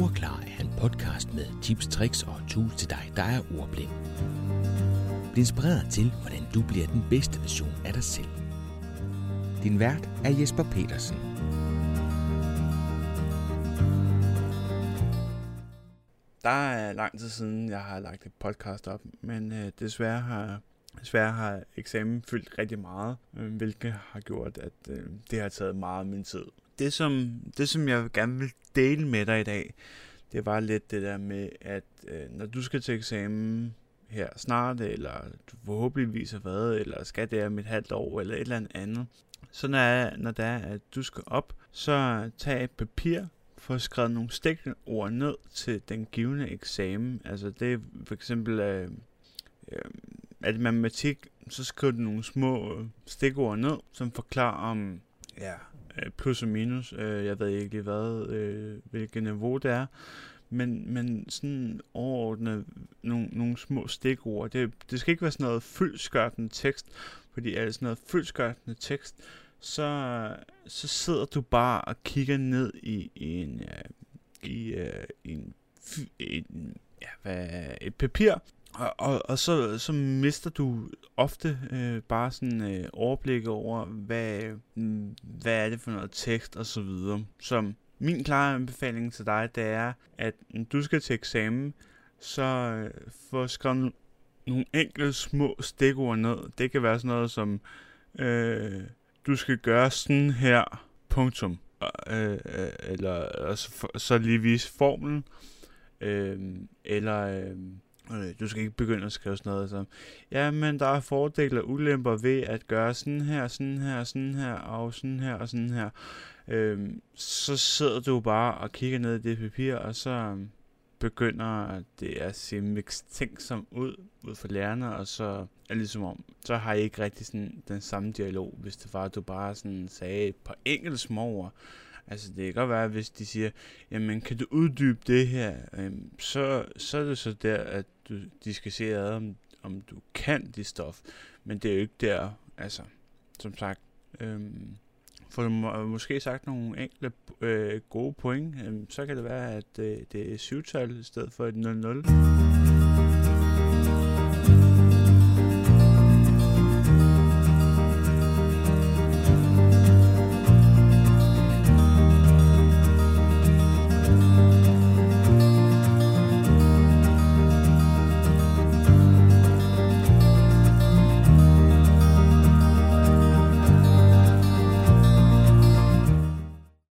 Ordklar er en podcast med tips, tricks og tools til dig, der er ordblind. Bliv inspireret til, hvordan du bliver den bedste version af dig selv. Din vært er Jesper Petersen. Der er lang tid siden, jeg har lagt et podcast op, men øh, desværre har Desværre har eksamen fyldt rigtig meget, øh, hvilket har gjort, at øh, det har taget meget af min tid. Det som, det, som jeg gerne vil dele med dig i dag, det var lidt det der med, at øh, når du skal til eksamen her snart, eller du forhåbentligvis har været, eller skal det om et halvt år, eller et eller andet, så når, når det er, at du skal op, så tag et papir, få skrevet nogle stikord ned til den givende eksamen. Altså det er for eksempel, øh, øh, at matematik, så skriver du nogle små stikord ned, som forklarer om ja, øh, plus og minus. Øh, jeg ved ikke lige hvad, øh, hvilket niveau det er. Men, men sådan overordnet nogle, nogle små stikord. Det, det skal ikke være sådan noget fyldskørtende tekst, fordi er det sådan noget fyldskørtende tekst, så, så sidder du bare og kigger ned i, øh, i øh, en, i, i en, en ja, hvad, et papir, og, og, og så, så mister du ofte øh, bare sådan øh, overblik over, hvad, øh, hvad er det for noget tekst og så videre. Så min klare anbefaling til dig, det er, at når du skal til eksamen, så øh, få skrevet nogle enkelte små stikord ned. Det kan være sådan noget som, øh, du skal gøre sådan her, punktum. Øh, øh, eller så, så lige vise formlen. Øh, eller... Øh, Øh, du skal ikke begynde at skrive sådan noget som, ja, men der er fordele og ulemper ved at gøre sådan her, sådan her, sådan her, og sådan her, og sådan her. Øhm, så sidder du bare og kigger ned i det papir, og så øh, begynder det at se mistænksom ud, ud for lærerne, og så er det ligesom om, så har I ikke rigtig sådan den samme dialog, hvis det var, at du bare sådan sagde et par enkelte små ord, Altså det kan godt være, hvis de siger, jamen kan du uddybe det her, øhm, så, så er det så der, at du, de skal se ad, om, om du kan det stof. Men det er jo ikke der, altså, som sagt, øhm, får du må, måske sagt nogle enkle øh, gode point, øhm, så kan det være, at øh, det er syvtal i stedet for et 0-0.